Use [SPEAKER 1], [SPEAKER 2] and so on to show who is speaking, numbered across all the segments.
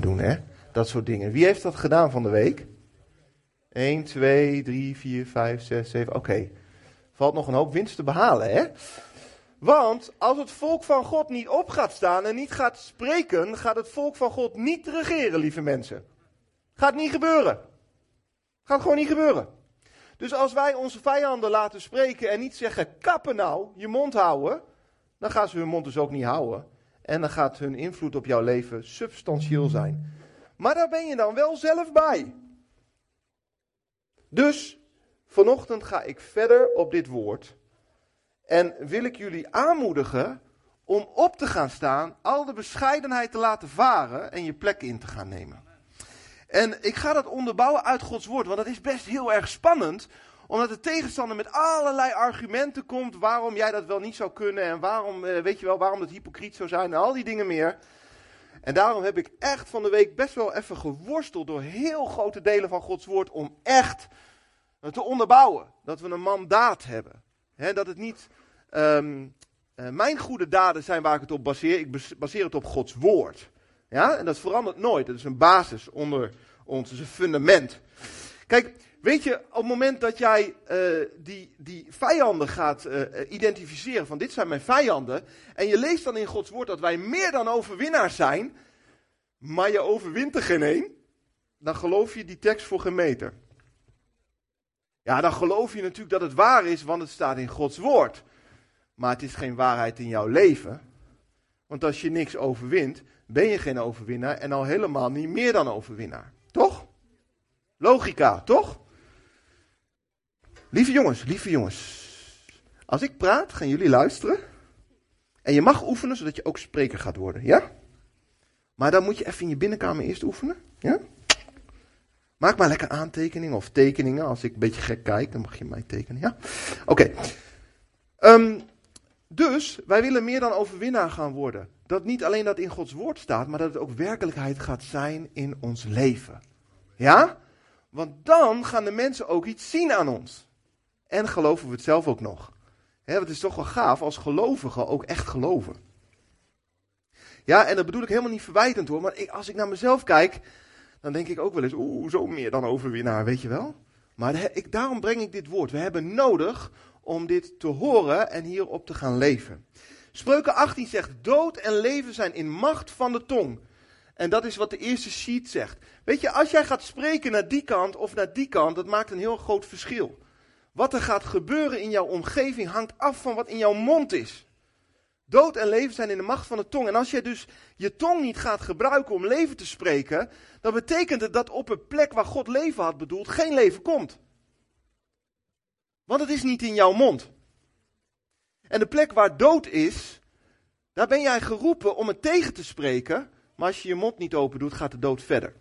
[SPEAKER 1] doen, hè? Dat soort dingen. Wie heeft dat gedaan van de week? 1, 2, 3, 4, 5, 6, 7. Oké. Valt nog een hoop winst te behalen, hè? Want als het volk van God niet op gaat staan en niet gaat spreken, gaat het volk van God niet regeren, lieve mensen. Gaat niet gebeuren. Gaat gewoon niet gebeuren. Dus als wij onze vijanden laten spreken en niet zeggen: kappen nou, je mond houden, dan gaan ze hun mond dus ook niet houden. En dan gaat hun invloed op jouw leven substantieel zijn. Maar daar ben je dan wel zelf bij. Dus vanochtend ga ik verder op dit woord. En wil ik jullie aanmoedigen om op te gaan staan, al de bescheidenheid te laten varen en je plek in te gaan nemen. En ik ga dat onderbouwen uit Gods woord, want dat is best heel erg spannend, omdat de tegenstander met allerlei argumenten komt waarom jij dat wel niet zou kunnen en waarom, eh, weet je wel, waarom dat hypocriet zou zijn en al die dingen meer. En daarom heb ik echt van de week best wel even geworsteld door heel grote delen van Gods woord om echt te onderbouwen. Dat we een mandaat hebben. dat het niet um, mijn goede daden zijn waar ik het op baseer. Ik baseer het op Gods woord. Ja, en dat verandert nooit. Dat is een basis onder ons, dat is een fundament. Kijk, weet je, op het moment dat jij uh, die, die vijanden gaat uh, identificeren, van dit zijn mijn vijanden, en je leest dan in Gods woord dat wij meer dan overwinnaars zijn, maar je overwint er geen één, dan geloof je die tekst voor geen meter. Ja, dan geloof je natuurlijk dat het waar is, want het staat in Gods woord. Maar het is geen waarheid in jouw leven. Want als je niks overwint, ben je geen overwinnaar en al helemaal niet meer dan overwinnaar. Toch? Logica, toch? Lieve jongens, lieve jongens. Als ik praat, gaan jullie luisteren. En je mag oefenen, zodat je ook spreker gaat worden, ja? Maar dan moet je even in je binnenkamer eerst oefenen, ja? Maak maar lekker aantekeningen of tekeningen. Als ik een beetje gek kijk, dan mag je mij tekenen, ja? Oké. Ehm, dus, wij willen meer dan overwinnaar gaan worden. Dat niet alleen dat in Gods woord staat, maar dat het ook werkelijkheid gaat zijn in ons leven. Ja? Want dan gaan de mensen ook iets zien aan ons. En geloven we het zelf ook nog. He, het is toch wel gaaf als gelovigen ook echt geloven. Ja, en dat bedoel ik helemaal niet verwijtend hoor. Maar ik, als ik naar mezelf kijk, dan denk ik ook wel eens, oeh, zo meer dan overwinnaar, weet je wel. Maar ik, daarom breng ik dit woord. We hebben nodig om dit te horen en hierop te gaan leven. Spreuken 18 zegt, dood en leven zijn in macht van de tong. En dat is wat de eerste sheet zegt. Weet je, als jij gaat spreken naar die kant of naar die kant, dat maakt een heel groot verschil. Wat er gaat gebeuren in jouw omgeving hangt af van wat in jouw mond is. Dood en leven zijn in de macht van de tong. En als jij dus je tong niet gaat gebruiken om leven te spreken, dan betekent het dat op een plek waar God leven had bedoeld, geen leven komt. Want het is niet in jouw mond. En de plek waar dood is, daar ben jij geroepen om het tegen te spreken, maar als je je mond niet open doet, gaat de dood verder.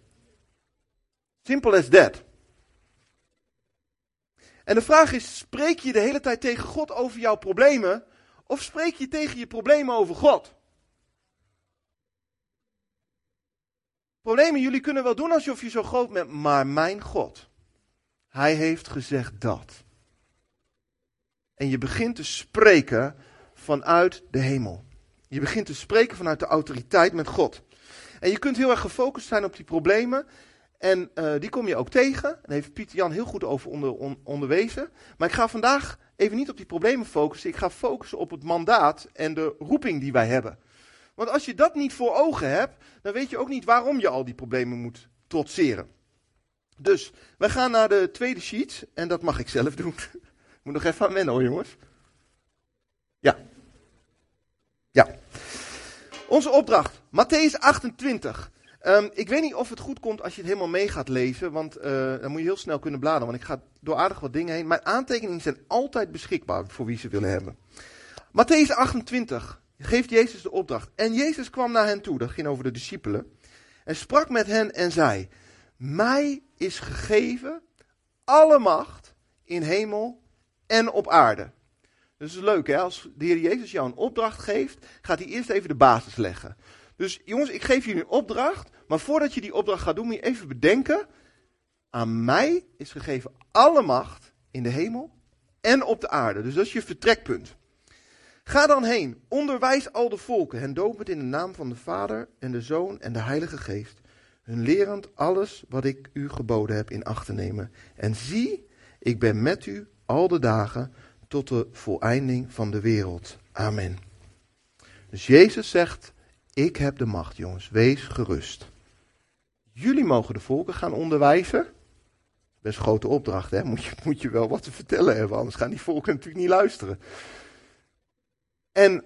[SPEAKER 1] Simple as that. En de vraag is, spreek je de hele tijd tegen God over jouw problemen, of spreek je tegen je problemen over God? Problemen, jullie kunnen wel doen alsof je zo groot bent, maar mijn God, Hij heeft gezegd dat. En je begint te spreken vanuit de hemel. Je begint te spreken vanuit de autoriteit met God. En je kunt heel erg gefocust zijn op die problemen. En uh, die kom je ook tegen. Daar heeft Pieter Jan heel goed over onder, onderwezen. Maar ik ga vandaag even niet op die problemen focussen. Ik ga focussen op het mandaat en de roeping die wij hebben. Want als je dat niet voor ogen hebt, dan weet je ook niet waarom je al die problemen moet trotseren. Dus, we gaan naar de tweede sheet. En dat mag ik zelf doen. Moet nog even aan wennen hoor, jongens. Ja. Ja. Onze opdracht, Matthäus 28. Um, ik weet niet of het goed komt als je het helemaal mee gaat lezen, want uh, dan moet je heel snel kunnen bladeren, want ik ga door aardig wat dingen heen. Mijn aantekeningen zijn altijd beschikbaar voor wie ze willen hebben. Matthäus 28 geeft Jezus de opdracht. En Jezus kwam naar hen toe, dat ging over de discipelen, en sprak met hen en zei, mij is gegeven alle macht in hemel en op aarde. Dus is leuk hè, als de Heer Jezus jou een opdracht geeft, gaat hij eerst even de basis leggen. Dus jongens, ik geef jullie een opdracht, maar voordat je die opdracht gaat doen, moet je even bedenken, aan mij is gegeven alle macht in de hemel en op de aarde. Dus dat is je vertrekpunt. Ga dan heen, onderwijs al de volken, hen in de naam van de Vader en de Zoon en de Heilige Geest, hun lerend alles wat ik u geboden heb in acht te nemen. En zie, ik ben met u al de dagen tot de voleinding van de wereld. Amen. Dus Jezus zegt, ik heb de macht, jongens, wees gerust. Jullie mogen de volken gaan onderwijzen. Best een grote opdracht, hè? Moet je, moet je wel wat te vertellen hebben, anders gaan die volken natuurlijk niet luisteren. En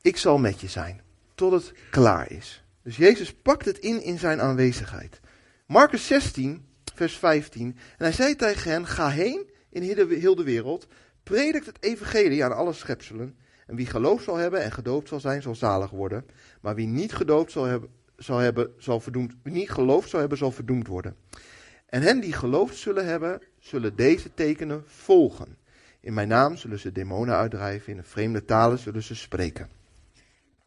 [SPEAKER 1] ik zal met je zijn, tot het klaar is. Dus Jezus pakt het in in zijn aanwezigheid. Marcus 16, vers 15. En hij zei tegen hen, ga heen in heel de wereld, predikt het evangelie aan alle schepselen. En wie geloof zal hebben en gedoopt zal zijn, zal zalig worden. Maar wie niet gedoopt zal hebben, zal hebben, zal verdoemd, niet geloofd zal hebben, zal verdoemd worden. En hen die geloofd zullen hebben, zullen deze tekenen volgen. In mijn naam zullen ze demonen uitdrijven, in de vreemde talen zullen ze spreken.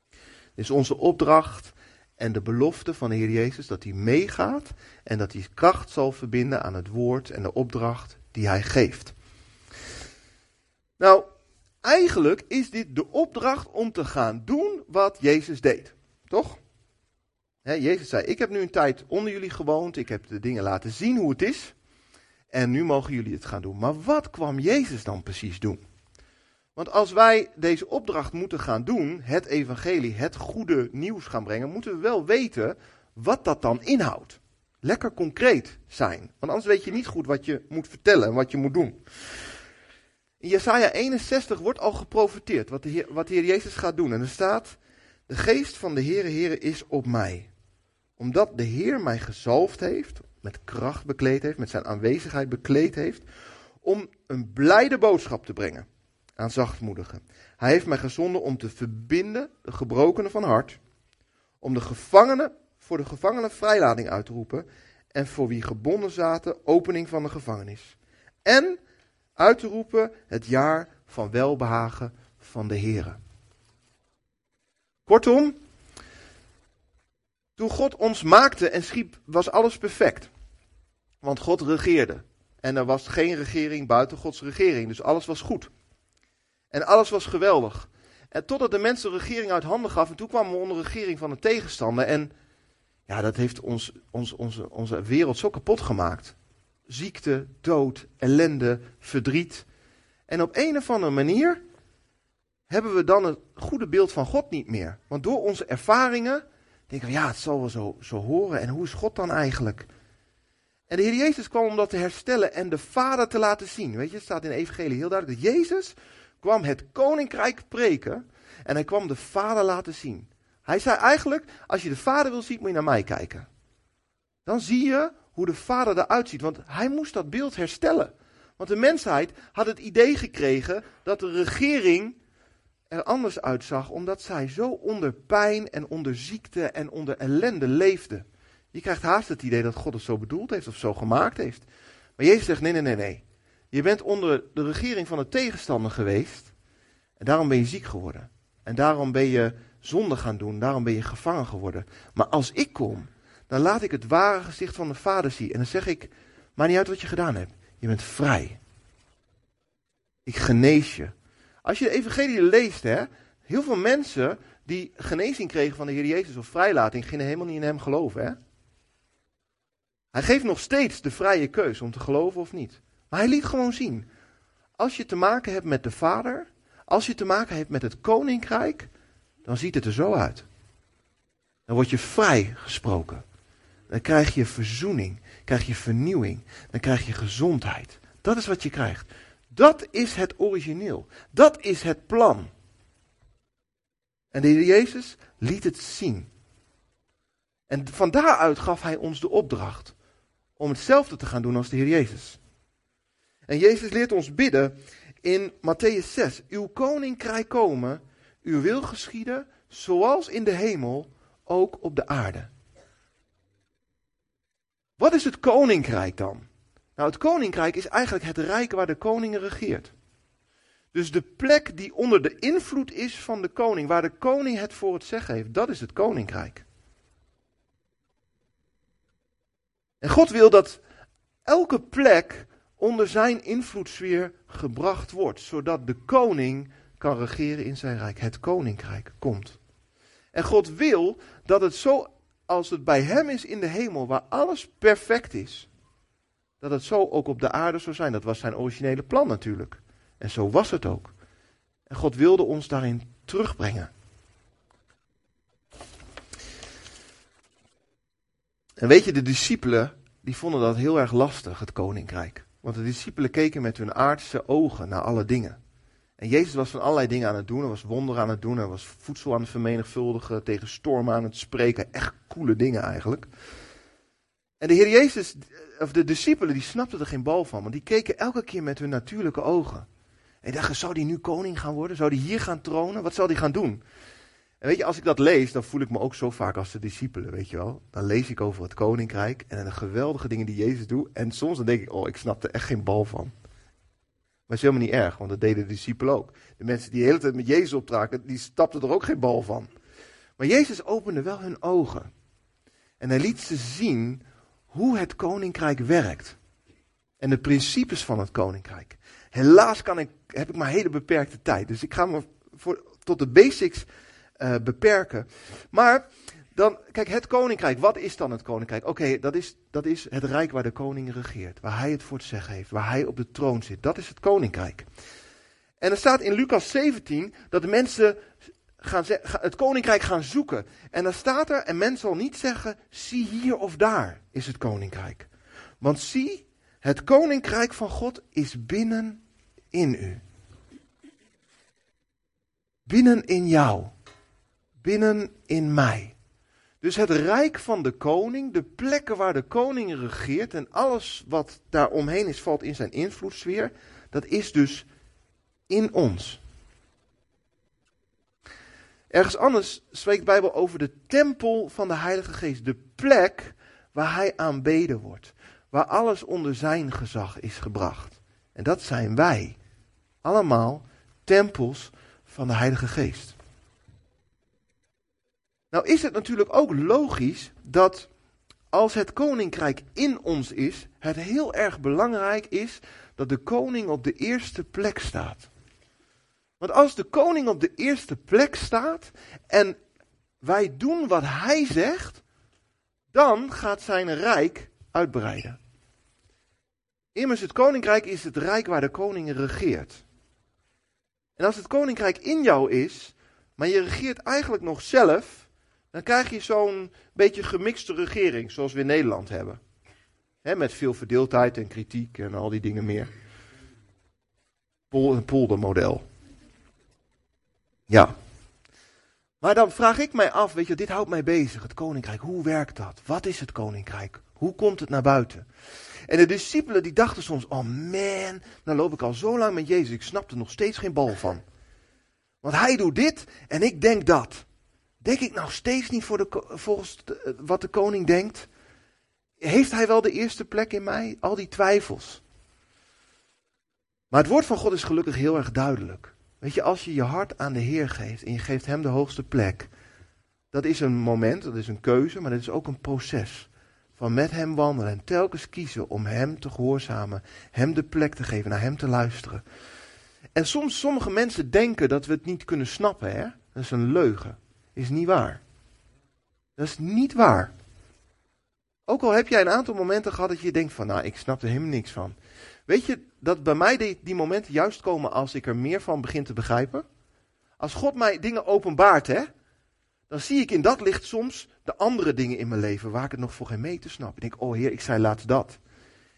[SPEAKER 1] Dit is onze opdracht en de belofte van de Heer Jezus dat hij meegaat en dat hij kracht zal verbinden aan het woord en de opdracht die hij geeft. Nou, eigenlijk is dit de opdracht om te gaan doen wat Jezus deed. Toch? Jezus zei: Ik heb nu een tijd onder jullie gewoond. Ik heb de dingen laten zien hoe het is. En nu mogen jullie het gaan doen. Maar wat kwam Jezus dan precies doen? Want als wij deze opdracht moeten gaan doen, het evangelie, het goede nieuws gaan brengen, moeten we wel weten wat dat dan inhoudt. Lekker concreet zijn. Want anders weet je niet goed wat je moet vertellen en wat je moet doen. In Jesaja 61 wordt al geprofiteerd wat de, Heer, wat de Heer Jezus gaat doen. En er staat, de geest van de Heere Heere is op mij. Omdat de Heer mij gezalfd heeft, met kracht bekleed heeft, met zijn aanwezigheid bekleed heeft, om een blijde boodschap te brengen aan zachtmoedigen. Hij heeft mij gezonden om te verbinden de gebrokenen van hart, om de gevangenen voor de gevangenen vrijlating uit te roepen en voor wie gebonden zaten opening van de gevangenis. En uit te roepen het jaar van welbehagen van de Here. Kortom, toen God ons maakte en schiep, was alles perfect. Want God regeerde. En er was geen regering buiten Gods regering. Dus alles was goed. En alles was geweldig. En totdat de mensen de regering uit handen gaf. En toen kwamen we onder regering van een tegenstander. En ja, dat heeft ons, ons, onze, onze wereld zo kapot gemaakt. Ziekte, dood, ellende, verdriet. En op een of andere manier hebben we dan het goede beeld van God niet meer. Want door onze ervaringen denken we, ja, het zal wel zo, zo horen. En hoe is God dan eigenlijk? En de Heer Jezus kwam om dat te herstellen en de Vader te laten zien. Weet je, het staat in de Evangelie heel duidelijk dat Jezus kwam het koninkrijk preken en hij kwam de Vader laten zien. Hij zei eigenlijk, als je de Vader wil zien, moet je naar mij kijken. Dan zie je hoe de Vader eruit ziet, want hij moest dat beeld herstellen. Want de mensheid had het idee gekregen dat de regering er anders uitzag, omdat zij zo onder pijn en onder ziekte en onder ellende leefde. Je krijgt haast het idee dat God het zo bedoeld heeft of zo gemaakt heeft. Maar Jezus zegt: nee, nee, nee, nee. Je bent onder de regering van de tegenstander geweest. En daarom ben je ziek geworden. En daarom ben je zonde gaan doen. Daarom ben je gevangen geworden. Maar als ik kom, dan laat ik het ware gezicht van de Vader zien. En dan zeg ik: maakt niet uit wat je gedaan hebt. Je bent vrij. Ik genees je. Als je de evangelie leest, hè, heel veel mensen die genezing kregen van de Heer Jezus of vrijlating, gingen helemaal niet in hem geloven. Hè? Hij geeft nog steeds de vrije keus om te geloven of niet. Maar hij liet gewoon zien. Als je te maken hebt met de Vader, als je te maken hebt met het koninkrijk, dan ziet het er zo uit. Dan word je vrij gesproken. Dan krijg je verzoening, krijg je vernieuwing, dan krijg je gezondheid. Dat is wat je krijgt. Dat is het origineel. Dat is het plan. En de Heer Jezus liet het zien. En van daaruit gaf hij ons de opdracht om hetzelfde te gaan doen als de Heer Jezus. En Jezus leert ons bidden in Matthäus 6. Uw koninkrijk komen, uw wil geschieden, zoals in de hemel, ook op de aarde. Wat is het koninkrijk dan? Nou, het koninkrijk is eigenlijk het rijk waar de koning regeert. Dus de plek die onder de invloed is van de koning, waar de koning het voor het zeggen heeft, dat is het koninkrijk. En God wil dat elke plek onder zijn invloedssfeer gebracht wordt, zodat de koning kan regeren in zijn rijk. Het koninkrijk komt. En God wil dat het zo als het bij Hem is in de hemel, waar alles perfect is, dat het zo ook op de aarde zou zijn. Dat was zijn originele plan natuurlijk. En zo was het ook. En God wilde ons daarin terugbrengen. En weet je, de discipelen, die vonden dat heel erg lastig, het koninkrijk. Want de discipelen keken met hun aardse ogen naar alle dingen. En Jezus was van allerlei dingen aan het doen. Hij was wonderen aan het doen. Hij was voedsel aan het vermenigvuldigen. Tegen stormen aan het spreken. Echt coole dingen eigenlijk. En de Heer Jezus, of de discipelen, die snapten er geen bal van. Want die keken elke keer met hun natuurlijke ogen. En dachten, zou die nu koning gaan worden? Zou die hier gaan tronen? Wat zal die gaan doen? En weet je, als ik dat lees, dan voel ik me ook zo vaak als de discipelen, weet je wel. Dan lees ik over het koninkrijk en de geweldige dingen die Jezus doet. En soms dan denk ik, oh, ik snap er echt geen bal van. Maar is helemaal niet erg, want dat deden de discipelen ook. De mensen die de hele tijd met Jezus optraken, die stapten er ook geen bal van. Maar Jezus opende wel hun ogen. En hij liet ze zien hoe het koninkrijk werkt. En de principes van het koninkrijk. Helaas kan ik, heb ik maar hele beperkte tijd. Dus ik ga me voor, tot de basics uh, beperken. Maar dan, kijk, het koninkrijk. Wat is dan het koninkrijk? Oké, dat, is, dat is het rijk waar de koning regeert. Waar hij het voor het zeggen heeft. Waar hij op de troon zit. Dat is het koninkrijk. En er staat in Lucas 17 dat de mensen gaan het koninkrijk gaan zoeken. En dan staat er, en men zal niet zeggen, zie hier of daar is het koninkrijk. Want zie, het koninkrijk van God is binnen in u. Binnen in jou. Binnen in mij. Dus het rijk van de koning, de plekken waar de koning regeert en alles wat daar omheen is, valt in zijn invloedssfeer. Dat is dus in ons. Ergens anders spreekt de Bijbel over de tempel van de Heilige Geest. De plek waar hij aanbeden wordt. Waar alles onder zijn gezag is gebracht. En dat zijn wij. Allemaal tempels van de Heilige Geest. Nou is het natuurlijk ook logisch dat als het koninkrijk in ons is, het heel erg belangrijk is dat de koning op de eerste plek staat. Want als de koning op de eerste plek staat en wij doen wat hij zegt, dan gaat zijn rijk uitbreiden. Immers, het koninkrijk is het rijk waar de koning regeert. En als het koninkrijk in jou is, maar je regeert eigenlijk nog zelf, dan krijg je zo'n beetje gemixte regering, zoals we in Nederland hebben. met veel verdeeldheid en kritiek en al die dingen meer. Pol- en poldermodel. Ja. Maar dan vraag ik mij af, weet je, dit houdt mij bezig. Het koninkrijk, hoe werkt dat? Wat is het koninkrijk? Hoe komt het naar buiten? En de discipelen die dachten soms, oh man, nou loop ik al zo lang met Jezus, ik snap er nog steeds geen bal van. Want hij doet dit en ik denk dat. Denk ik nog steeds niet voor de, volgens wat de koning denkt? Heeft hij wel de eerste plek in mij? Al die twijfels. Maar het woord van God is gelukkig heel erg duidelijk. Weet je, als je je hart aan de Heer geeft en je geeft Hem de hoogste plek, dat is een moment, dat is een keuze, maar dat is ook een proces. Van met Hem wandelen en telkens kiezen om Hem te gehoorzamen, Hem de plek te geven, naar Hem te luisteren. En soms, sommige mensen denken dat we het niet kunnen snappen, hè? Dat is een leugen. Is niet waar. Dat is niet waar. Ook al heb jij een aantal momenten gehad dat je denkt van, nou, ik snap er helemaal niks van. Weet je dat bij mij die, momenten juist komen als ik er meer van begin te begrijpen? Als God mij dingen openbaart, hè, dan zie ik in dat licht soms de andere dingen in mijn leven waar ik het nog voor geen mee te snap. Ik denk, oh heer, ik zei laatst dat.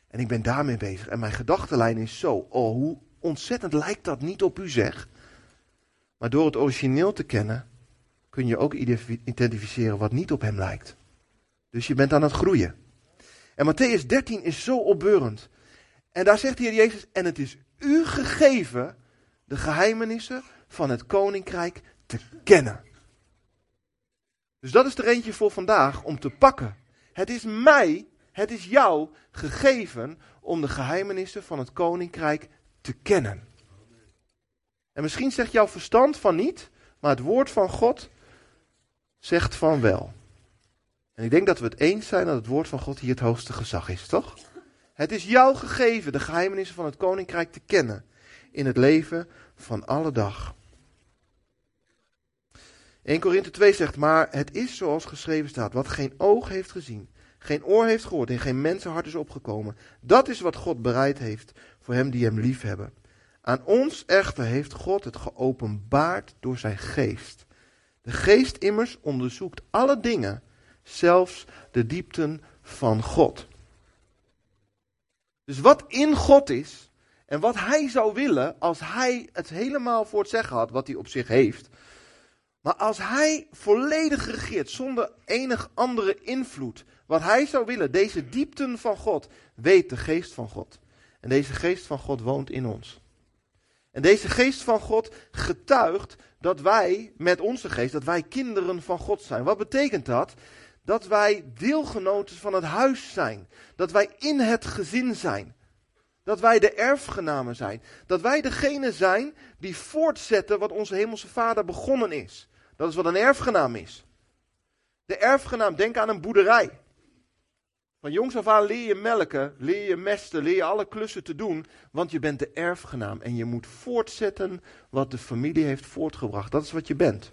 [SPEAKER 1] En ik ben daarmee bezig. En mijn gedachtenlijn is zo, oh hoe ontzettend lijkt dat niet op u zeg. Maar door het origineel te kennen, kun je ook identificeren wat niet op hem lijkt. Dus je bent aan het groeien. En Matthäus 13 is zo opbeurend. En daar zegt de Heer Jezus, en het is u gegeven de geheimenissen van het koninkrijk te kennen. Dus dat is er eentje voor vandaag om te pakken. Het is mij, het is jou gegeven om de geheimenissen van het koninkrijk te kennen. En misschien zegt jouw verstand van niet, maar het woord van God zegt van wel. En ik denk dat we het eens zijn dat het woord van God hier het hoogste gezag is, toch? Het is jou gegeven de geheimenissen van het koninkrijk te kennen in het leven van alle dag. 1 Korinthe 2 zegt, maar het is zoals geschreven staat, wat geen oog heeft gezien, geen oor heeft gehoord en geen mensenhart is opgekomen. Dat is wat God bereid heeft voor hem die hem lief hebben. Aan ons echter heeft God het geopenbaard door zijn geest. De geest immers onderzoekt alle dingen, zelfs de diepten van God. Dus wat in God is en wat hij zou willen als hij het helemaal voor het zeggen had, wat hij op zich heeft. Maar als hij volledig regeert zonder enig andere invloed, wat hij zou willen, deze diepten van God, weet de geest van God. En deze geest van God woont in ons. En deze geest van God getuigt dat wij met onze geest, dat wij kinderen van God zijn. Wat betekent dat? Dat wij deelgenoten van het huis zijn. Dat wij in het gezin zijn. Dat wij de erfgenamen zijn. Dat wij degene zijn die voortzetten wat onze hemelse vader begonnen is. Dat is wat een erfgenaam is. De erfgenaam, denk aan een boerderij. Van jongs af aan leer je melken, leer je mesten, leer je alle klussen te doen, want je bent de erfgenaam en je moet voortzetten wat de familie heeft voortgebracht. Dat is wat je bent.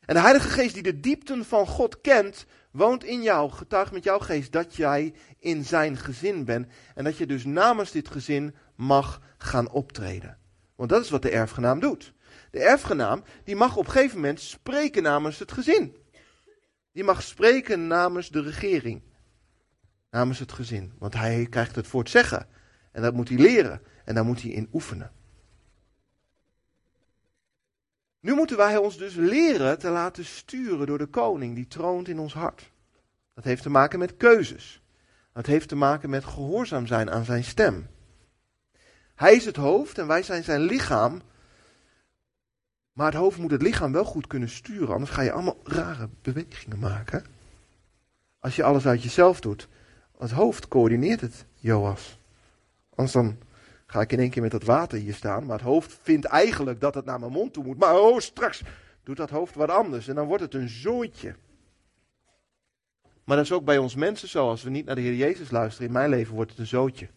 [SPEAKER 1] En de Heilige Geest die de diepten van God kent, woont in jou, getuigt met jouw geest dat jij in zijn gezin bent en dat je dus namens dit gezin mag gaan optreden. Want dat is wat de erfgenaam doet. De erfgenaam die mag op een gegeven moment spreken namens het gezin. Die mag spreken namens de regering namens het gezin. Want hij krijgt het voor het zeggen. En dat moet hij leren. En daar moet hij in oefenen. Nu moeten wij ons dus leren te laten sturen door de koning die troont in ons hart. Dat heeft te maken met keuzes. Dat heeft te maken met gehoorzaam zijn aan zijn stem. Hij is het hoofd en wij zijn zijn lichaam. Maar het hoofd moet het lichaam wel goed kunnen sturen, anders ga je allemaal rare bewegingen maken. Als je alles uit jezelf doet. Het hoofd coördineert het, Joas. Anders dan ga ik in één keer met dat water hier staan. Maar het hoofd vindt eigenlijk dat het naar mijn mond toe moet. Maar oh, straks doet dat hoofd wat anders. En dan wordt het een zooitje. Maar dat is ook bij ons mensen zo. Als we niet naar de Heer Jezus luisteren, in mijn leven wordt het een zootje.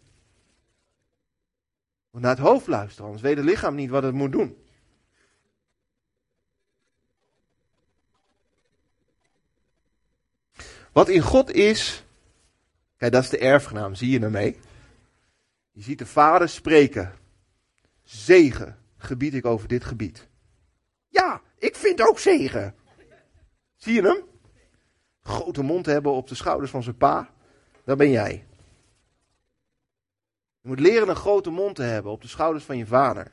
[SPEAKER 1] We naar het hoofd luisteren, anders weet het lichaam niet wat het moet doen. Wat in God is, Kijk, dat is de erfgenaam, zie je ermee? Je ziet de vader spreken. Zegen gebied ik over dit gebied. Ja, ik vind ook zegen. Zie je hem? Grote mond hebben op de schouders van zijn pa. Dat ben jij. Je moet leren een grote mond te hebben op de schouders van je vader.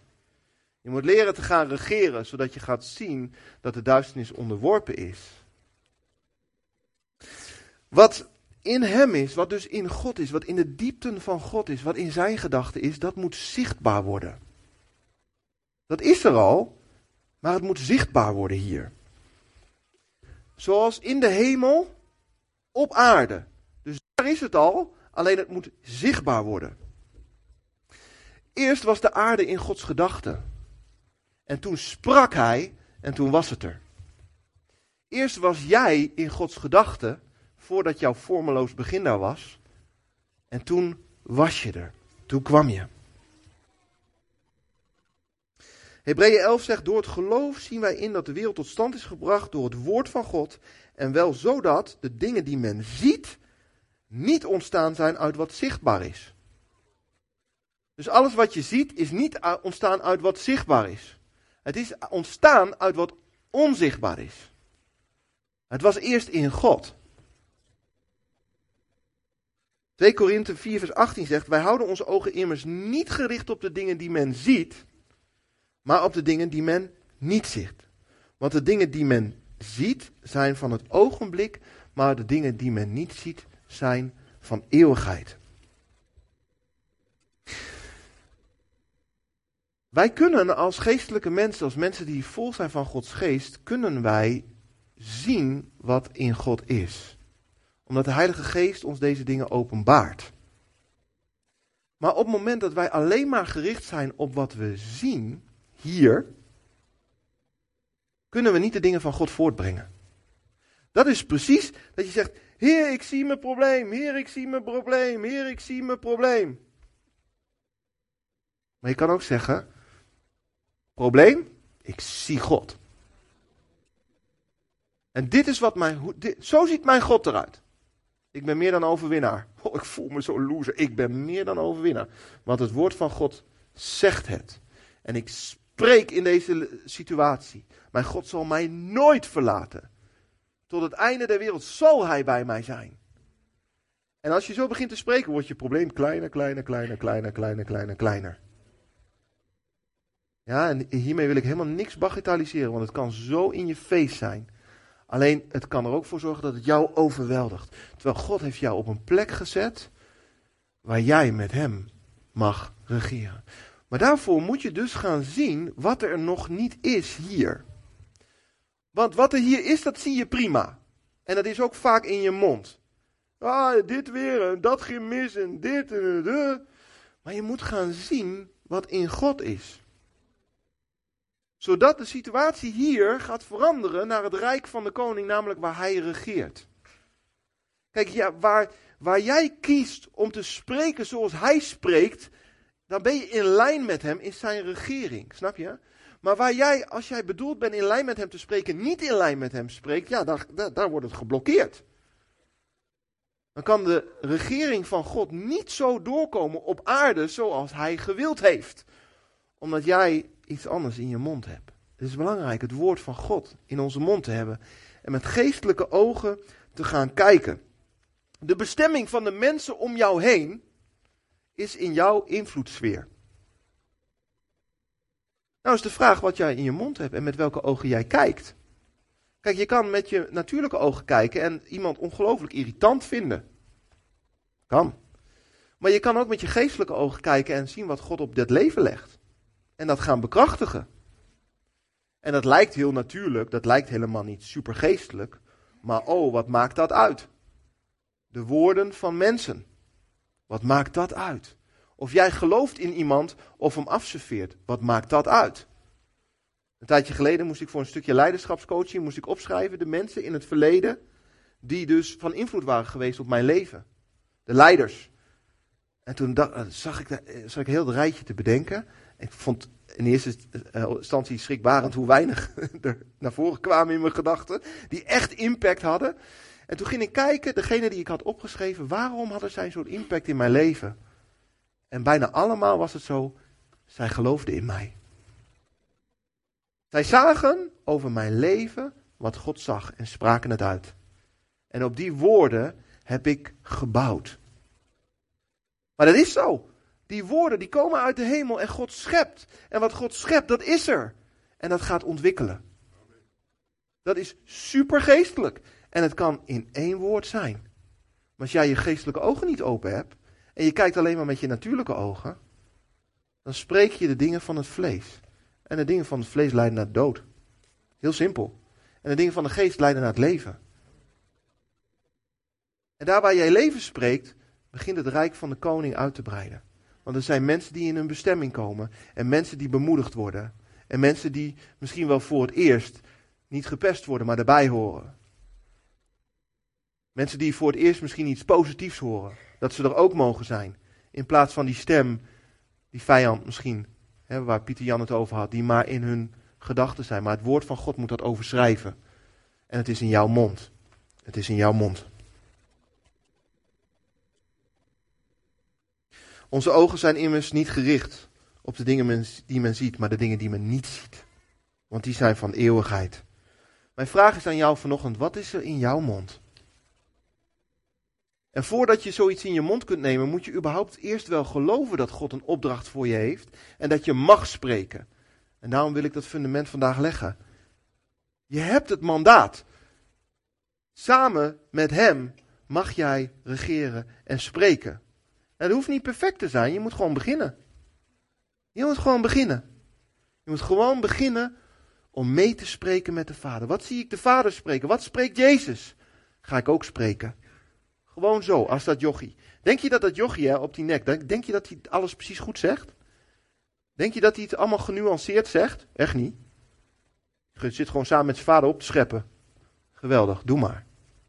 [SPEAKER 1] Je moet leren te gaan regeren, zodat je gaat zien dat de duisternis onderworpen is. Wat in hem is, wat dus in God is, wat in de diepten van God is, wat in zijn gedachten is, dat moet zichtbaar worden. Dat is er al, maar het moet zichtbaar worden hier. Zoals in de hemel, op aarde. Dus daar is het al, alleen het moet zichtbaar worden. Eerst was de aarde in Gods gedachten. En toen sprak hij en toen was het er. Eerst was jij in Gods gedachten voordat jouw vormeloos begin daar was. En toen was je er. Toen kwam je. Hebreeën 11 zegt, door het geloof zien wij in dat de wereld tot stand is gebracht door het woord van God. En wel zodat de dingen die men ziet niet ontstaan zijn uit wat zichtbaar is. Dus alles wat je ziet is niet ontstaan uit wat zichtbaar is. Het is ontstaan uit wat onzichtbaar is. Het was eerst in God. 2 Korinthe 4 vers 18 zegt, wij houden onze ogen immers niet gericht op de dingen die men ziet, maar op de dingen die men niet ziet. Want de dingen die men ziet zijn van het ogenblik, maar de dingen die men niet ziet zijn van eeuwigheid. Wij kunnen als geestelijke mensen, als mensen die vol zijn van Gods geest, kunnen wij zien wat in God is omdat de Heilige Geest ons deze dingen openbaart. Maar op het moment dat wij alleen maar gericht zijn op wat we zien, hier, kunnen we niet de dingen van God voortbrengen. Dat is precies dat je zegt, Heer, ik zie mijn probleem, Heer, ik zie mijn probleem, Heer, ik zie mijn probleem. Maar je kan ook zeggen, probleem, ik zie God. En dit is wat mijn, zo ziet mijn God eruit. Ik ben meer dan overwinnaar. Oh, ik voel me zo loser. Ik ben meer dan overwinnaar. Want het woord van God zegt het. En ik spreek in deze situatie. Mijn God zal mij nooit verlaten. Tot het einde der wereld zal hij bij mij zijn. En als je zo begint te spreken, wordt je probleem kleiner, kleiner, kleiner, kleiner, kleiner, kleiner, kleiner. Ja, en hiermee wil ik helemaal niks bagatelliseren, want het kan zo in je face zijn. Alleen het kan er ook voor zorgen dat het jou overweldigt. Terwijl God heeft jou op een plek gezet waar jij met Hem mag regeren. Maar daarvoor moet je dus gaan zien wat er nog niet is hier. Want wat er hier is, dat zie je prima. En dat is ook vaak in je mond. Ah, dit weer en dat ging mis en dit en dat. Maar je moet gaan zien wat in God is. Zodat de situatie hier gaat veranderen naar het rijk van de koning, namelijk waar hij regeert. Kijk, ja, waar, waar jij kiest om te spreken zoals hij spreekt, dan ben je in lijn met hem in zijn regering. Snap je? Maar waar jij, als jij bedoeld bent in lijn met hem te spreken, niet in lijn met hem spreekt, ja, daar, daar, daar wordt het geblokkeerd. Dan kan de regering van God niet zo doorkomen op aarde zoals hij gewild heeft. Omdat jij iets anders in je mond hebt. Het is belangrijk het woord van God in onze mond te hebben. En met geestelijke ogen te gaan kijken. De bestemming van de mensen om jou heen is in jouw invloedssfeer. Nou is de vraag wat jij in je mond hebt en met welke ogen jij kijkt. Kijk, je kan met je natuurlijke ogen kijken en iemand ongelooflijk irritant vinden. Kan. Maar je kan ook met je geestelijke ogen kijken en zien wat God op dit leven legt. En dat gaan bekrachtigen. En dat lijkt heel natuurlijk, dat lijkt helemaal niet supergeestelijk. Maar oh, wat maakt dat uit? De woorden van mensen. Wat maakt dat uit? Of jij gelooft in iemand of hem afserveert. Wat maakt dat uit? Een tijdje geleden moest ik voor een stukje leiderschapscoaching moest ik opschrijven de mensen in het verleden die dus van invloed waren geweest op mijn leven. De leiders. En toen dacht, zag, ik, da- zag ik heel het rijtje te bedenken. Ik vond in eerste instantie schrikbarend hoe weinig er naar voren kwamen in mijn gedachten. Die echt impact hadden. En toen ging ik kijken, degene die ik had opgeschreven, waarom hadden zij zo'n impact in mijn leven? En bijna allemaal was het zo, zij geloofden in mij. Zij zagen over mijn leven wat God zag en spraken het uit. En op die woorden heb ik gebouwd. Maar dat is zo. Die woorden die komen uit de hemel en God schept. En wat God schept, dat is er. En dat gaat ontwikkelen. Dat is supergeestelijk. En het kan in één woord zijn. Maar als jij je geestelijke ogen niet open hebt en je kijkt alleen maar met je natuurlijke ogen, dan spreek je de dingen van het vlees. En de dingen van het vlees leiden naar dood. Heel simpel. En de dingen van de geest leiden naar het leven. En daar waar jij leven spreekt, begint het rijk van de koning uit te breiden. Want er zijn mensen die in hun bestemming komen. En mensen die bemoedigd worden. En mensen die misschien wel voor het eerst niet gepest worden, maar erbij horen. Mensen die voor het eerst misschien iets positiefs horen. Dat ze er ook mogen zijn. In plaats van die stem, die vijand misschien, hè, waar Pieter Jan het over had, die maar in hun gedachten zijn. Maar het woord van God moet dat overschrijven. En het is in jouw mond. Het is in jouw mond. Onze ogen zijn immers niet gericht op de dingen die men ziet, maar de dingen die men niet ziet. Want die zijn van eeuwigheid. Mijn vraag is aan jou vanochtend, wat is er in jouw mond? En voordat je zoiets in je mond kunt nemen, moet je überhaupt eerst wel geloven dat God een opdracht voor je heeft en dat je mag spreken. En daarom wil ik dat fundament vandaag leggen. Je hebt het mandaat. Samen met Hem mag jij regeren en spreken. Het hoeft niet perfect te zijn, je moet gewoon beginnen. Je moet gewoon beginnen. Je moet gewoon beginnen om mee te spreken met de Vader. Wat zie ik de Vader spreken? Wat spreekt Jezus? Ga ik ook spreken. Gewoon zo, als dat jochie. Denk je dat dat jochie op die nek, denk je dat hij alles precies goed zegt? Denk je dat hij het allemaal genuanceerd zegt? Echt niet. Je zit gewoon samen met zijn vader op te scheppen. Geweldig, doe maar.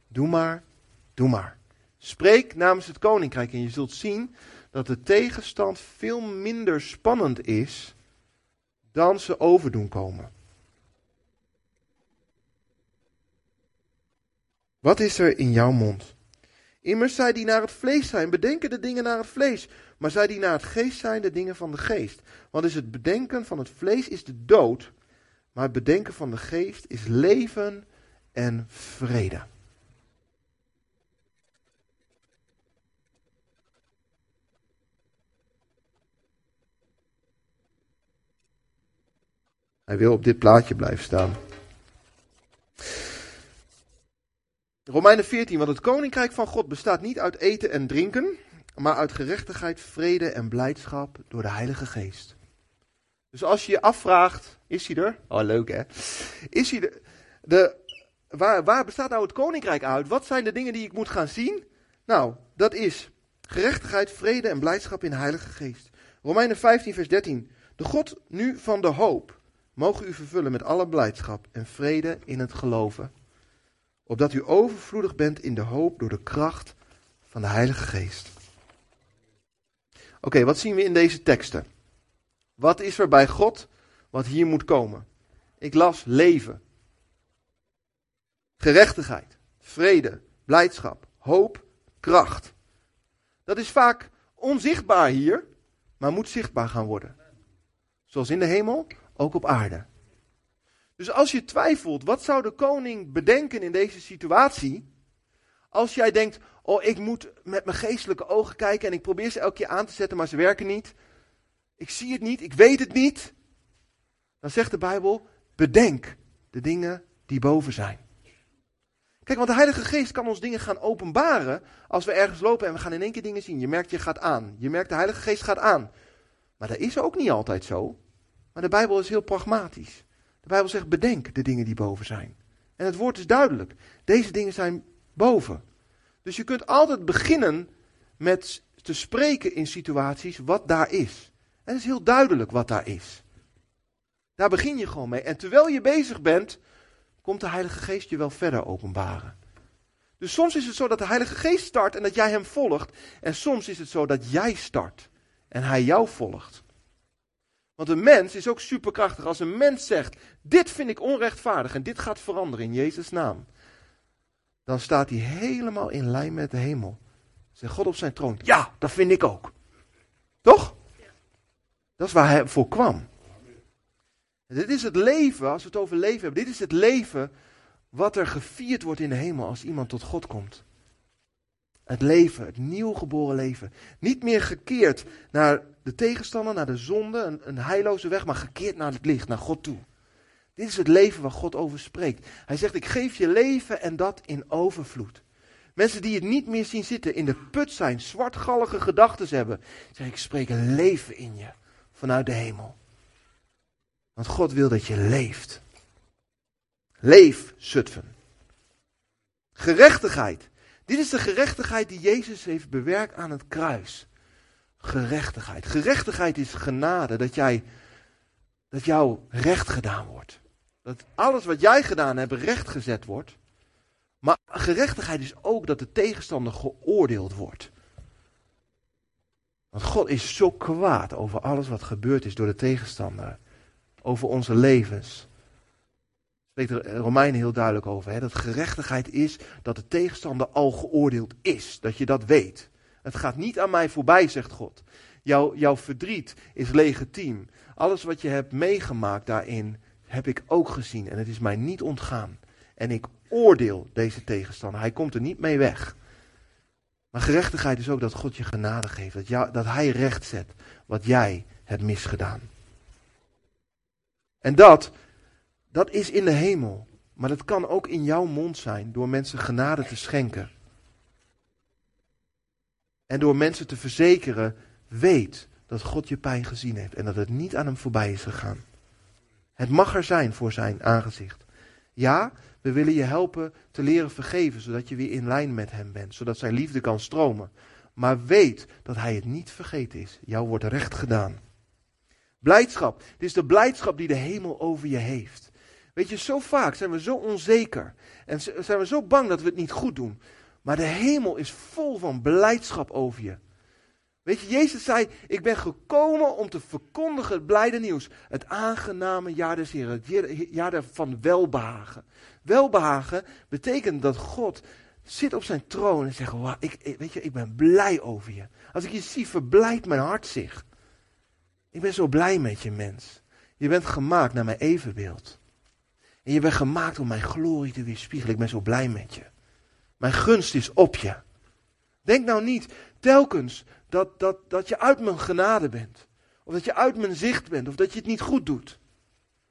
[SPEAKER 1] Doe maar, doe maar. Spreek namens het koninkrijk en je zult zien dat de tegenstand veel minder spannend is dan ze overdoen komen. Wat is er in jouw mond? Immers zij die naar het vlees zijn, bedenken de dingen naar het vlees. Maar zij die naar het geest zijn, de dingen van de geest. Want is het bedenken van het vlees is de dood. Maar het bedenken van de geest is leven en vrede. Hij wil op dit plaatje blijven staan. Romeinen 14, want het koninkrijk van God bestaat niet uit eten en drinken, maar uit gerechtigheid, vrede en blijdschap door de Heilige Geest. Dus als je je afvraagt, is hij er? Oh, leuk hè? Is hij er? De, waar, waar bestaat nou het koninkrijk uit? Wat zijn de dingen die ik moet gaan zien? Nou, dat is gerechtigheid, vrede en blijdschap in de Heilige Geest. Romeinen 15, vers 13. De God nu van de hoop mogen u vervullen met alle blijdschap en vrede in het geloven opdat u overvloedig bent in de hoop door de kracht van de Heilige Geest. Oké, wat zien we in deze teksten? Wat is er bij God wat hier moet komen? Ik las leven, gerechtigheid, vrede, blijdschap, hoop, kracht. Dat is vaak onzichtbaar hier, maar moet zichtbaar gaan worden. Zoals in de hemel, ook op aarde. Dus als je twijfelt, wat zou de koning bedenken in deze situatie? Als jij denkt, oh ik moet met mijn geestelijke ogen kijken en ik probeer ze elke keer aan te zetten, maar ze werken niet. Ik zie het niet, ik weet het niet. Dan zegt de Bijbel, bedenk de dingen die boven zijn. Kijk, want de Heilige Geest kan ons dingen gaan openbaren als we ergens lopen en we gaan in één keer dingen zien. Je merkt, je gaat aan. Je merkt, de Heilige Geest gaat aan. Maar dat is ook niet altijd zo. Maar de Bijbel is heel pragmatisch. De Bijbel zegt: bedenk de dingen die boven zijn. En het woord is duidelijk. Deze dingen zijn boven. Dus je kunt altijd beginnen met te spreken in situaties wat daar is. En het is heel duidelijk wat daar is. Daar begin je gewoon mee. En terwijl je bezig bent, komt de Heilige Geest je wel verder openbaren. Dus soms is het zo dat de Heilige Geest start en dat jij hem volgt. En soms is het zo dat jij start en hij jou volgt. Want een mens is ook superkrachtig. Als een mens zegt, dit vind ik onrechtvaardig en dit gaat veranderen in Jezus' naam. Dan staat hij helemaal in lijn met de hemel. Zegt God op zijn troon, ja, dat vind ik ook. Toch? Dat is waar hij voor kwam. Dit is het leven, als we het over leven hebben, dit is het leven wat er gevierd wordt in de hemel als iemand tot God komt. Het leven, het nieuw geboren leven. Niet meer gekeerd naar de tegenstander, naar de zonde, een, een heilloze weg, maar gekeerd naar het licht, naar God toe. Dit is het leven waar God over spreekt. Hij zegt, ik geef je leven en dat in overvloed. Mensen die het niet meer zien zitten, in de put zijn, zwartgallige gedachten hebben. Zeg ik, spreek een leven in je, vanuit de hemel. Want God wil dat je leeft. Leef, Zutphen. Gerechtigheid. Dit is de gerechtigheid die Jezus heeft bewerkt aan het kruis. Gerechtigheid. Gerechtigheid is genade, dat, jij, dat jou recht gedaan wordt. Dat alles wat jij gedaan hebt rechtgezet wordt. Maar gerechtigheid is ook dat de tegenstander geoordeeld wordt. Want God is zo kwaad over alles wat gebeurd is door de tegenstander. Over onze levens spreekt de Romeinen heel duidelijk over. Hè? Dat gerechtigheid is dat de tegenstander al geoordeeld is. Dat je dat weet. Het gaat niet aan mij voorbij, zegt God. Jouw, jouw verdriet is legitiem. Alles wat je hebt meegemaakt daarin heb ik ook gezien. En het is mij niet ontgaan. En ik oordeel deze tegenstander. Hij komt er niet mee weg. Maar gerechtigheid is ook dat God je genade geeft. Dat, dat Hij recht zet wat jij hebt misgedaan. En dat dat is in de hemel. Maar dat kan ook in jouw mond zijn door mensen genade te schenken. En door mensen te verzekeren, weet dat God je pijn gezien heeft en dat het niet aan hem voorbij is gegaan. Het mag er zijn voor zijn aangezicht. Ja, we willen je helpen te leren vergeven, zodat je weer in lijn met hem bent, zodat zijn liefde kan stromen. Maar weet dat hij het niet vergeten is. Jou wordt recht gedaan. Blijdschap. Het is de blijdschap die de hemel over je heeft. Weet je, zo vaak zijn we zo onzeker. En zijn we zo bang dat we het niet goed doen. Maar de hemel is vol van blijdschap over je. Weet je, Jezus zei: Ik ben gekomen om te verkondigen het blijde nieuws. Het aangename jaar des Heren, het jaar van welbehagen. Welbehagen betekent dat God zit op zijn troon en zegt, wow, ik, weet je, ik ben blij over je. Als ik je zie, verblijdt mijn hart zich. Ik ben zo blij met je mens. Je bent gemaakt naar mijn evenbeeld. En je bent gemaakt om mijn glorie te weerspiegelen. Ik ben zo blij met je. Mijn gunst is op je. Denk nou niet telkens dat, dat, dat je uit mijn genade bent. Of dat je uit mijn zicht bent. Of dat je het niet goed doet.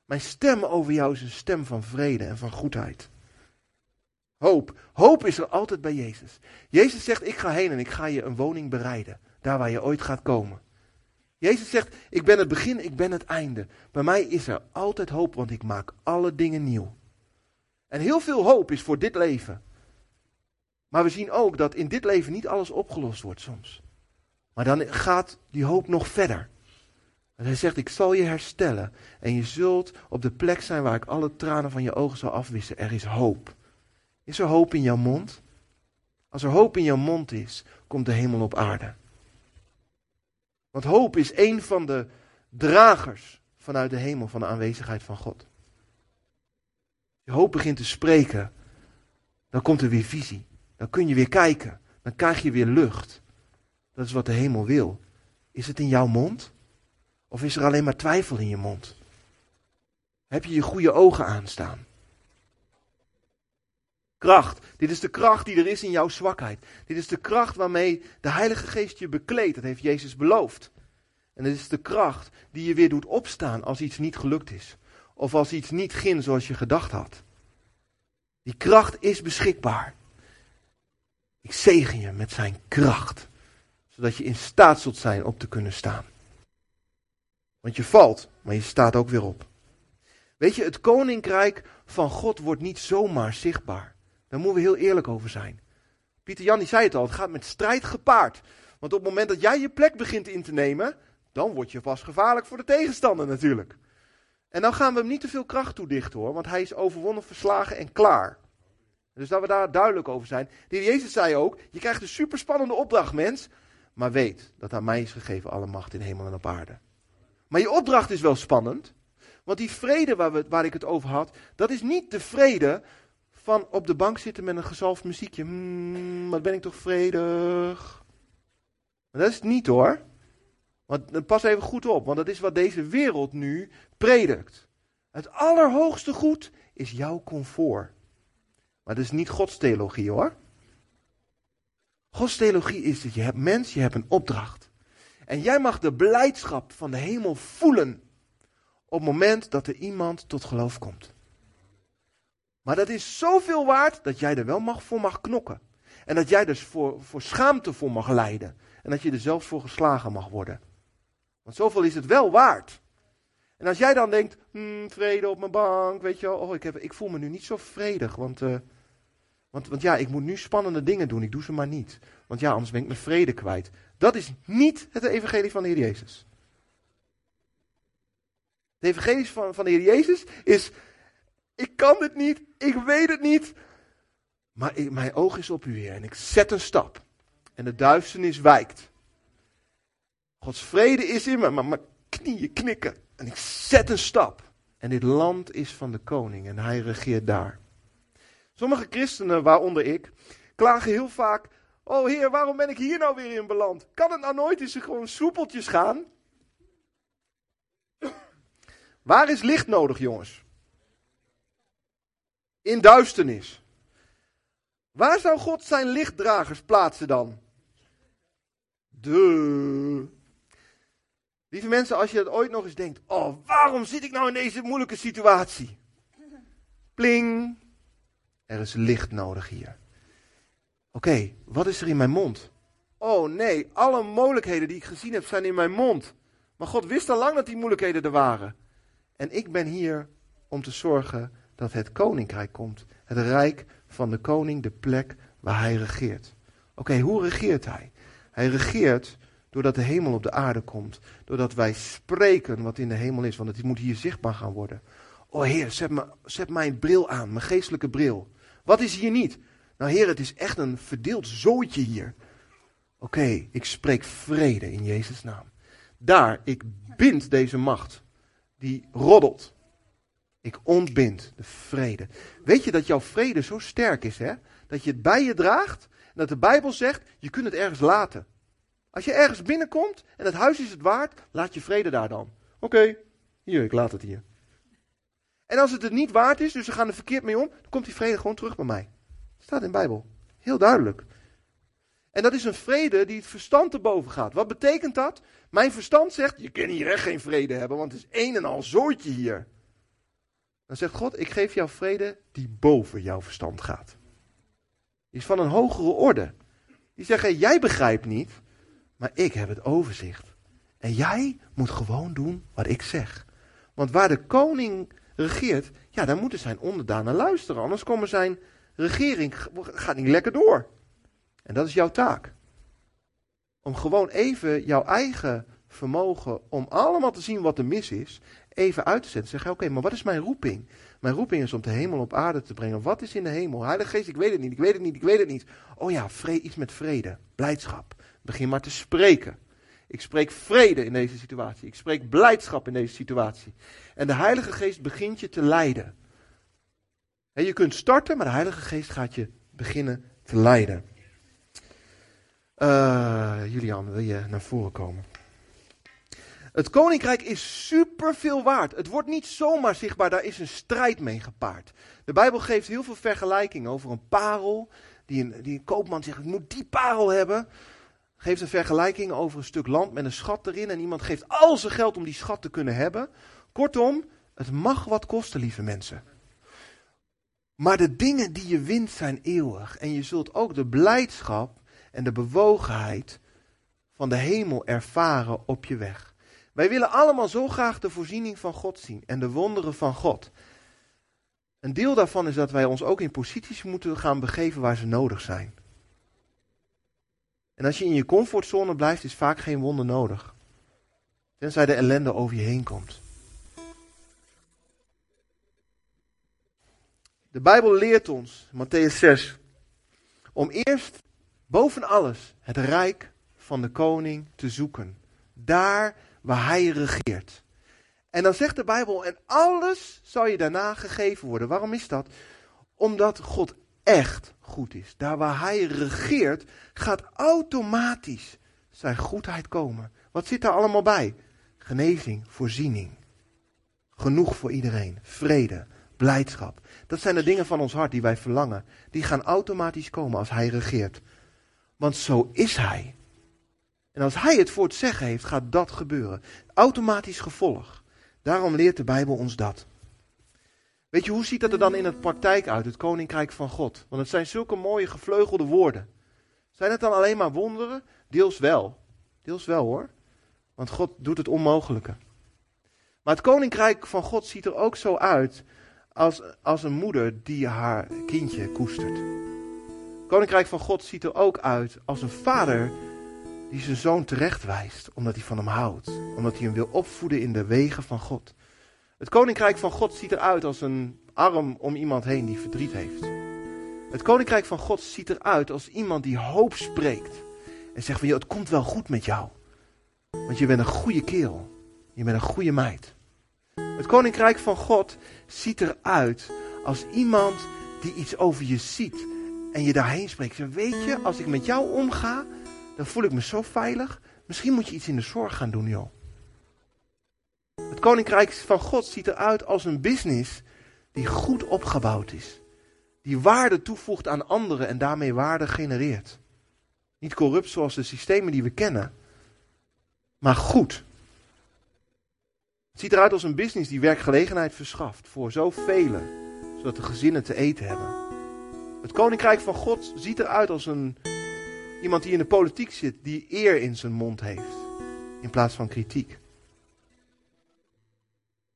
[SPEAKER 1] Mijn stem over jou is een stem van vrede en van goedheid. Hoop. Hoop is er altijd bij Jezus. Jezus zegt, ik ga heen en ik ga je een woning bereiden. Daar waar je ooit gaat komen. Jezus zegt, ik ben het begin, ik ben het einde. Bij mij is er altijd hoop, want ik maak alle dingen nieuw. En heel veel hoop is voor dit leven. Maar we zien ook dat in dit leven niet alles opgelost wordt soms. Maar dan gaat die hoop nog verder. Hij zegt, ik zal je herstellen. En je zult op de plek zijn waar ik alle tranen van je ogen zal afwissen. Er is hoop. Is er hoop in jouw mond? Als er hoop in jouw mond is, komt de hemel op aarde. Want hoop is een van de dragers vanuit de hemel van de aanwezigheid van God. Je hoop begint te spreken, dan komt er weer visie. Dan kun je weer kijken. Dan krijg je weer lucht. Dat is wat de hemel wil. Is het in jouw mond? Of is er alleen maar twijfel in je mond? Heb je je goede ogen aanstaan? Kracht. Dit is de kracht die er is in jouw zwakheid. Dit is de kracht waarmee de Heilige Geest je bekleedt. Dat heeft Jezus beloofd. En dit is de kracht die je weer doet opstaan als iets niet gelukt is. Of als iets niet ging zoals je gedacht had. Die kracht is beschikbaar. Ik zegen je met zijn kracht. Zodat je in staat zult zijn op te kunnen staan. Want je valt, maar je staat ook weer op. Weet je, het koninkrijk van God wordt niet zomaar zichtbaar. Daar moeten we heel eerlijk over zijn. Pieter Jan die zei het al, het gaat met strijd gepaard. Want op het moment dat jij je plek begint in te nemen, dan word je vast gevaarlijk voor de tegenstander natuurlijk. En dan gaan we hem niet te veel kracht toedichten hoor, want hij is overwonnen, verslagen en klaar. Dus dat we daar duidelijk over zijn. De heer Jezus zei ook, je krijgt een superspannende opdracht mens, maar weet dat aan mij is gegeven alle macht in hemel en op aarde. Maar je opdracht is wel spannend, want die vrede waar, we, waar ik het over had, dat is niet de vrede van op de bank zitten met een gezalfd muziekje. Hmm, wat ben ik toch vredig. Maar dat is het niet hoor. Want pas even goed op, want dat is wat deze wereld nu predikt. Het allerhoogste goed is jouw comfort. Maar dat is niet Gods theologie hoor. Gods theologie is dat je hebt mens, je hebt een opdracht. En jij mag de blijdschap van de hemel voelen op het moment dat er iemand tot geloof komt. Maar dat is zoveel waard dat jij er wel mag voor mag knokken. En dat jij dus voor, voor schaamte voor mag lijden. En dat je er zelfs voor geslagen mag worden. Want zoveel is het wel waard. En als jij dan denkt, hmm, vrede op mijn bank, weet je wel, oh, ik, heb, ik voel me nu niet zo vredig, want, uh, want, want ja, ik moet nu spannende dingen doen, ik doe ze maar niet. Want ja, anders ben ik mijn vrede kwijt. Dat is niet het evangelie van de Heer Jezus. Het evangelie van, van de Heer Jezus is, ik kan dit niet, ik weet het niet. Maar mijn oog is op u weer en ik zet een stap. En de duisternis wijkt. Gods vrede is in me, maar mijn knieën knikken. En ik zet een stap. En dit land is van de koning en hij regeert daar. Sommige christenen, waaronder ik, klagen heel vaak. Oh heer, waarom ben ik hier nou weer in beland? Kan het nou nooit eens gewoon soepeltjes gaan? Waar is licht nodig, jongens? In duisternis. Waar zou God zijn lichtdragers plaatsen dan? De. Lieve mensen, als je dat ooit nog eens denkt, oh, waarom zit ik nou in deze moeilijke situatie? Pling. Er is licht nodig hier. Oké, wat is er in mijn mond? Oh nee, alle mogelijkheden die ik gezien heb zijn in mijn mond. Maar God wist al lang dat die moeilijkheden er waren. En ik ben hier om te zorgen dat het koninkrijk komt. Het rijk van de koning, de plek waar hij regeert. Oké, hoe regeert hij? Hij regeert doordat de hemel op de aarde komt. Doordat wij spreken wat in de hemel is, want het moet hier zichtbaar gaan worden. Oh Heer, zet, me, zet mijn bril aan, mijn geestelijke bril. Wat is hier niet? Nou Heer, het is echt een verdeeld zooitje hier. Oké, ik spreek vrede in Jezus' naam. Daar, ik bind deze macht die roddelt. Ik ontbind de vrede. Weet je dat jouw vrede zo sterk is, hè? Dat je het bij je draagt en dat de Bijbel zegt, je kunt het ergens laten. Als je ergens binnenkomt en het huis is het waard, laat je vrede daar dan. Oké, hier, ik laat het hier. En als het het niet waard is, dus ze gaan er verkeerd mee om, dan komt die vrede gewoon terug bij mij. Staat in de Bijbel. Heel duidelijk. En dat is een vrede die het verstand te boven gaat. Wat betekent dat? Mijn verstand zegt, je kan hier echt geen vrede hebben, want het is een en al zooitje hier. Dan zegt God, ik geef jou vrede die boven jouw verstand gaat. Die is van een hogere orde. Die zeggen, jij begrijpt niet, maar ik heb het overzicht. En jij moet gewoon doen wat ik zeg. Want waar de koning regeert, ja, daar moeten zijn onderdanen luisteren. Anders komen zijn regering, gaat niet lekker door. En dat is jouw taak. Om gewoon even jouw eigen vermogen om allemaal te zien wat er mis is, even uit te zetten. Zeg, oké, maar wat is mijn roeping? Mijn roeping is om de hemel op aarde te brengen. Wat is in de hemel? Heilige Geest, ik weet het niet, ik weet het niet, ik weet het niet. Oh ja, vrede, iets met vrede, blijdschap. Begin maar te spreken. Ik spreek vrede in deze situatie. Ik spreek blijdschap in deze situatie. En de Heilige Geest begint je te leiden. En je kunt starten, maar de Heilige Geest gaat je beginnen te leiden. Uh, Julian, wil je naar voren komen? Het koninkrijk is superveel waard. Het wordt niet zomaar zichtbaar, daar is een strijd mee gepaard. De Bijbel geeft heel veel vergelijkingen over een parel. Die een, die een koopman zegt, ik moet die parel hebben. Geeft een vergelijking over een stuk land met een schat erin. En iemand geeft al zijn geld om die schat te kunnen hebben. Kortom, het mag wat kosten, lieve mensen. Maar de dingen die je wint zijn eeuwig. En je zult ook de blijdschap en de bewogenheid van de hemel ervaren op je weg. Wij willen allemaal zo graag de voorziening van God zien en de wonderen van God. Een deel daarvan is dat wij ons ook in posities moeten gaan begeven waar ze nodig zijn. En als je in je comfortzone blijft, is vaak geen wonder nodig. Tenzij de ellende over je heen komt. De Bijbel leert ons, Matthäus 6, om eerst boven alles het rijk van de koning te zoeken. Daar waar hij regeert. En dan zegt de Bijbel, en alles zal je daarna gegeven worden. Waarom is dat? Omdat God echt goed is. Daar waar hij regeert, gaat automatisch zijn goedheid komen. Wat zit daar allemaal bij? Genezing, voorziening. Genoeg voor iedereen. Vrede, blijdschap. Dat zijn de dingen van ons hart die wij verlangen. Die gaan automatisch komen als hij regeert. Want zo is hij. En als hij het voor het zeggen heeft, gaat dat gebeuren. Automatisch gevolg. Daarom leert de Bijbel ons dat. Weet je, hoe ziet dat er dan in het praktijk uit, het koninkrijk van God? Want het zijn zulke mooie gevleugelde woorden. Zijn het dan alleen maar wonderen? Deels wel. Deels wel hoor. Want God doet het onmogelijke. Maar het koninkrijk van God ziet er ook zo uit als, als een moeder die haar kindje koestert. Het koninkrijk van God ziet er ook uit als een vader die zijn zoon terechtwijst, omdat hij van hem houdt, omdat hij hem wil opvoeden in de wegen van God. Het koninkrijk van God ziet eruit als een arm om iemand heen die verdriet heeft. Het koninkrijk van God ziet eruit als iemand die hoop spreekt en zegt van, joh, het komt wel goed met jou. Want je bent een goede kerel. Je bent een goede meid. Het koninkrijk van God ziet eruit als iemand die iets over je ziet en je daarheen spreekt. Zeg, weet je, als ik met jou omga, dan voel ik me zo veilig. Misschien moet je iets in de zorg gaan doen, joh. Het koninkrijk van God ziet eruit als een business die goed opgebouwd is. Die waarde toevoegt aan anderen en daarmee waarde genereert. Niet corrupt zoals de systemen die we kennen, maar goed. Het ziet eruit als een business die werkgelegenheid verschaft voor zoveel, zodat de gezinnen te eten hebben. Het koninkrijk van God ziet eruit als een Iemand die in de politiek zit, die eer in zijn mond heeft, in plaats van kritiek.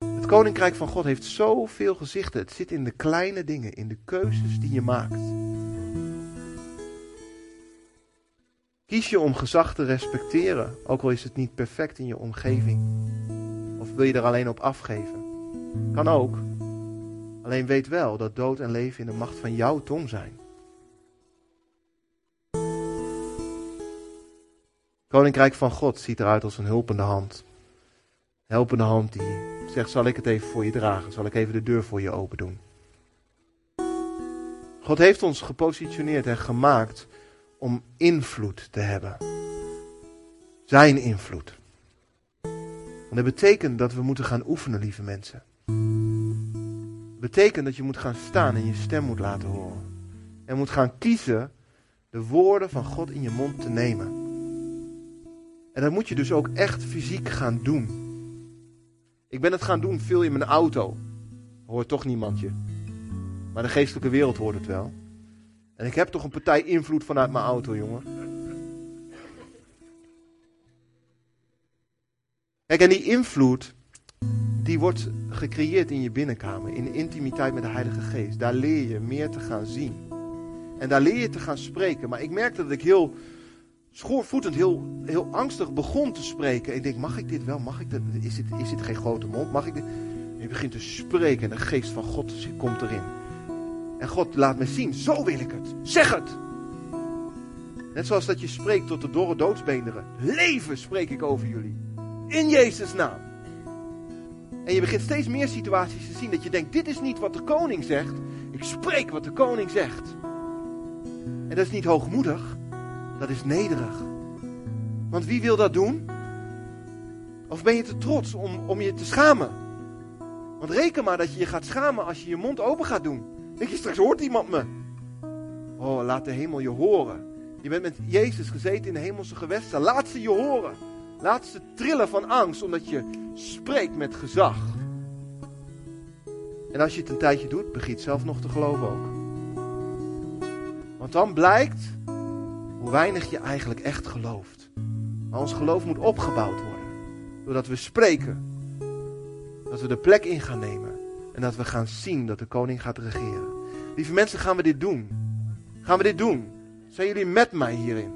[SPEAKER 1] Het koninkrijk van God heeft zoveel gezichten. Het zit in de kleine dingen, in de keuzes die je maakt. Kies je om gezag te respecteren, ook al is het niet perfect in je omgeving. Of wil je er alleen op afgeven? Kan ook. Alleen weet wel dat dood en leven in de macht van jouw tong zijn. Koninkrijk van God ziet eruit als een hulpende hand. helpende hand die zegt, zal ik het even voor je dragen? Zal ik even de deur voor je open doen? God heeft ons gepositioneerd en gemaakt om invloed te hebben. Zijn invloed. En dat betekent dat we moeten gaan oefenen, lieve mensen. Dat betekent dat je moet gaan staan en je stem moet laten horen. En moet gaan kiezen de woorden van God in je mond te nemen. En dat moet je dus ook echt fysiek gaan doen. Ik ben het gaan doen veel in mijn auto. Hoort toch niemand je. Maar de geestelijke wereld hoort het wel. En ik heb toch een partij invloed vanuit mijn auto, jongen. Kijk, en die invloed, die wordt gecreëerd in je binnenkamer, in de intimiteit met de Heilige Geest. Daar leer je meer te gaan zien. En daar leer je te gaan spreken. Maar ik merkte dat ik heel schoorvoetend, heel, heel angstig begon te spreken. Ik denk, mag ik dit wel? Mag ik? Is dit, is dit geen grote mond? Mag ik? En je begint te spreken en de geest van God komt erin. En God laat me zien, zo wil ik het. Zeg het. Net zoals dat je spreekt tot de dorre doodsbeenderen. Leven spreek ik over jullie. In Jezus' naam. En je begint steeds meer situaties te zien dat je denkt, dit is niet wat de koning zegt. Ik spreek wat de koning zegt. En dat is niet hoogmoedig, dat is nederig. Want wie wil dat doen? Of ben je te trots om, om je te schamen? Want reken maar dat je je gaat schamen als je je mond open gaat doen. Denk je, straks hoort iemand me. Oh, laat de hemel je horen. Je bent met Jezus gezeten in de hemelse gewesten. Laat ze je horen. Laat ze trillen van angst, omdat je spreekt met gezag. En als je het een tijdje doet, begint zelf nog te geloven ook. Want dan blijkt hoe weinig je eigenlijk echt gelooft. Maar ons geloof moet opgebouwd worden. Doordat we spreken. Dat we de plek in gaan nemen. En dat we gaan zien dat de koning gaat regeren. Lieve mensen, gaan we dit doen? Gaan we dit doen? Zijn jullie met mij hierin?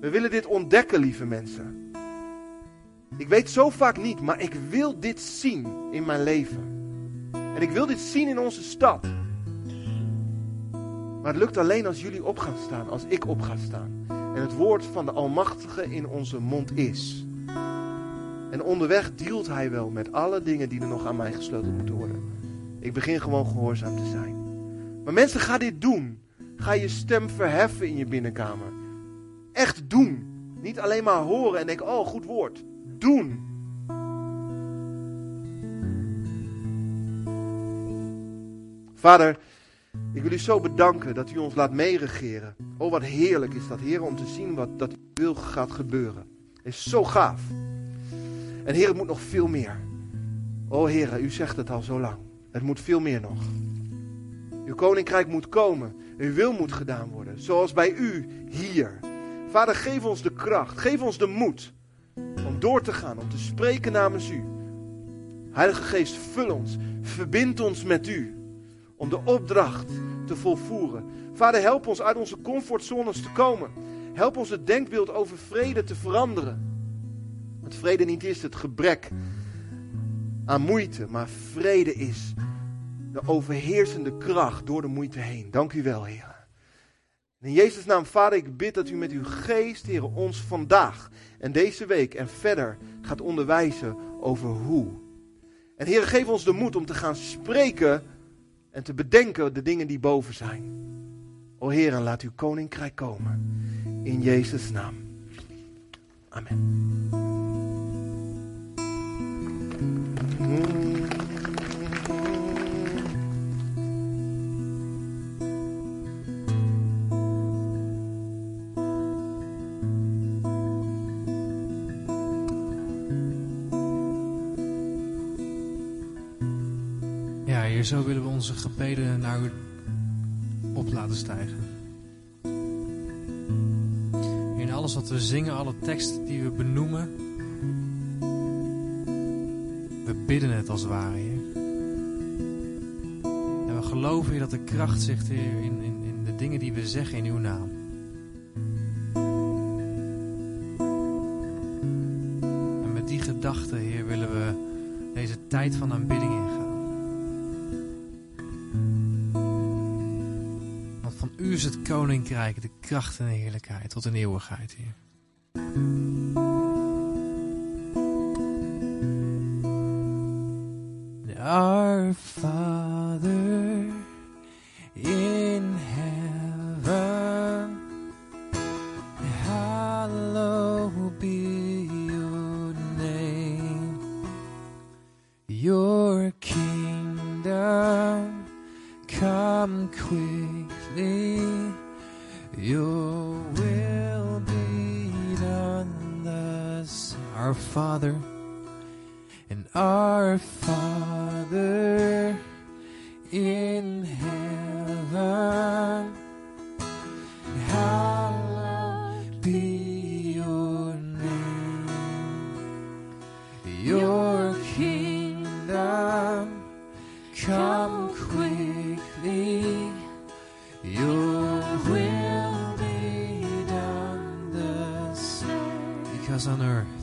[SPEAKER 1] We willen dit ontdekken, lieve mensen. Ik weet zo vaak niet, maar ik wil dit zien in mijn leven. En ik wil dit zien in onze stad. Maar het lukt alleen als jullie op gaan staan, als ik op ga staan. En het woord van de Almachtige in onze mond is. En onderweg dealt hij wel met alle dingen die er nog aan mij gesleuteld moeten worden. Ik begin gewoon gehoorzaam te zijn. Maar mensen, ga dit doen. Ga je stem verheffen in je binnenkamer. Echt doen. Niet alleen maar horen en denken, oh, goed woord. Doen. Vader, ik wil u zo bedanken dat u ons laat meeregeren. Oh, wat heerlijk is dat, Heer, om te zien wat dat wil gaat gebeuren. Is zo gaaf. En Heer, het moet nog veel meer. Oh, Heer, u zegt het al zo lang. Het moet veel meer nog. Uw koninkrijk moet komen. Uw wil moet gedaan worden. Zoals bij u hier. Vader, geef ons de kracht. Geef ons de moed. Om door te gaan. Om te spreken namens u. Heilige Geest, vul ons. Verbind ons met u. Om de opdracht te volvoeren. Vader, help ons uit onze comfortzones te komen. Help ons het denkbeeld over vrede te veranderen. Want vrede niet is het gebrek aan moeite, maar vrede is de overheersende kracht door de moeite heen. Dank u wel, Heer. In Jezus' naam, Vader, ik bid dat u met uw geest, Heer, ons vandaag en deze week en verder gaat onderwijzen over hoe. En Heer, geef ons de moed om te gaan spreken en te bedenken de dingen die boven zijn. O Heer, en laat uw koninkrijk komen. In Jezus' naam. Amen.
[SPEAKER 2] Zo willen we onze gebeden naar u op laten stijgen. In alles wat we zingen, alle teksten die we benoemen, we bidden het als het ware, Heer. En we geloven, Heer, dat de kracht zit, Heer, in, in, in de dingen die we zeggen in uw naam. Koninkrijk, de kracht en de heerlijkheid tot in eeuwigheid, Heer. As on earth.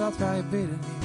[SPEAKER 2] not diabetes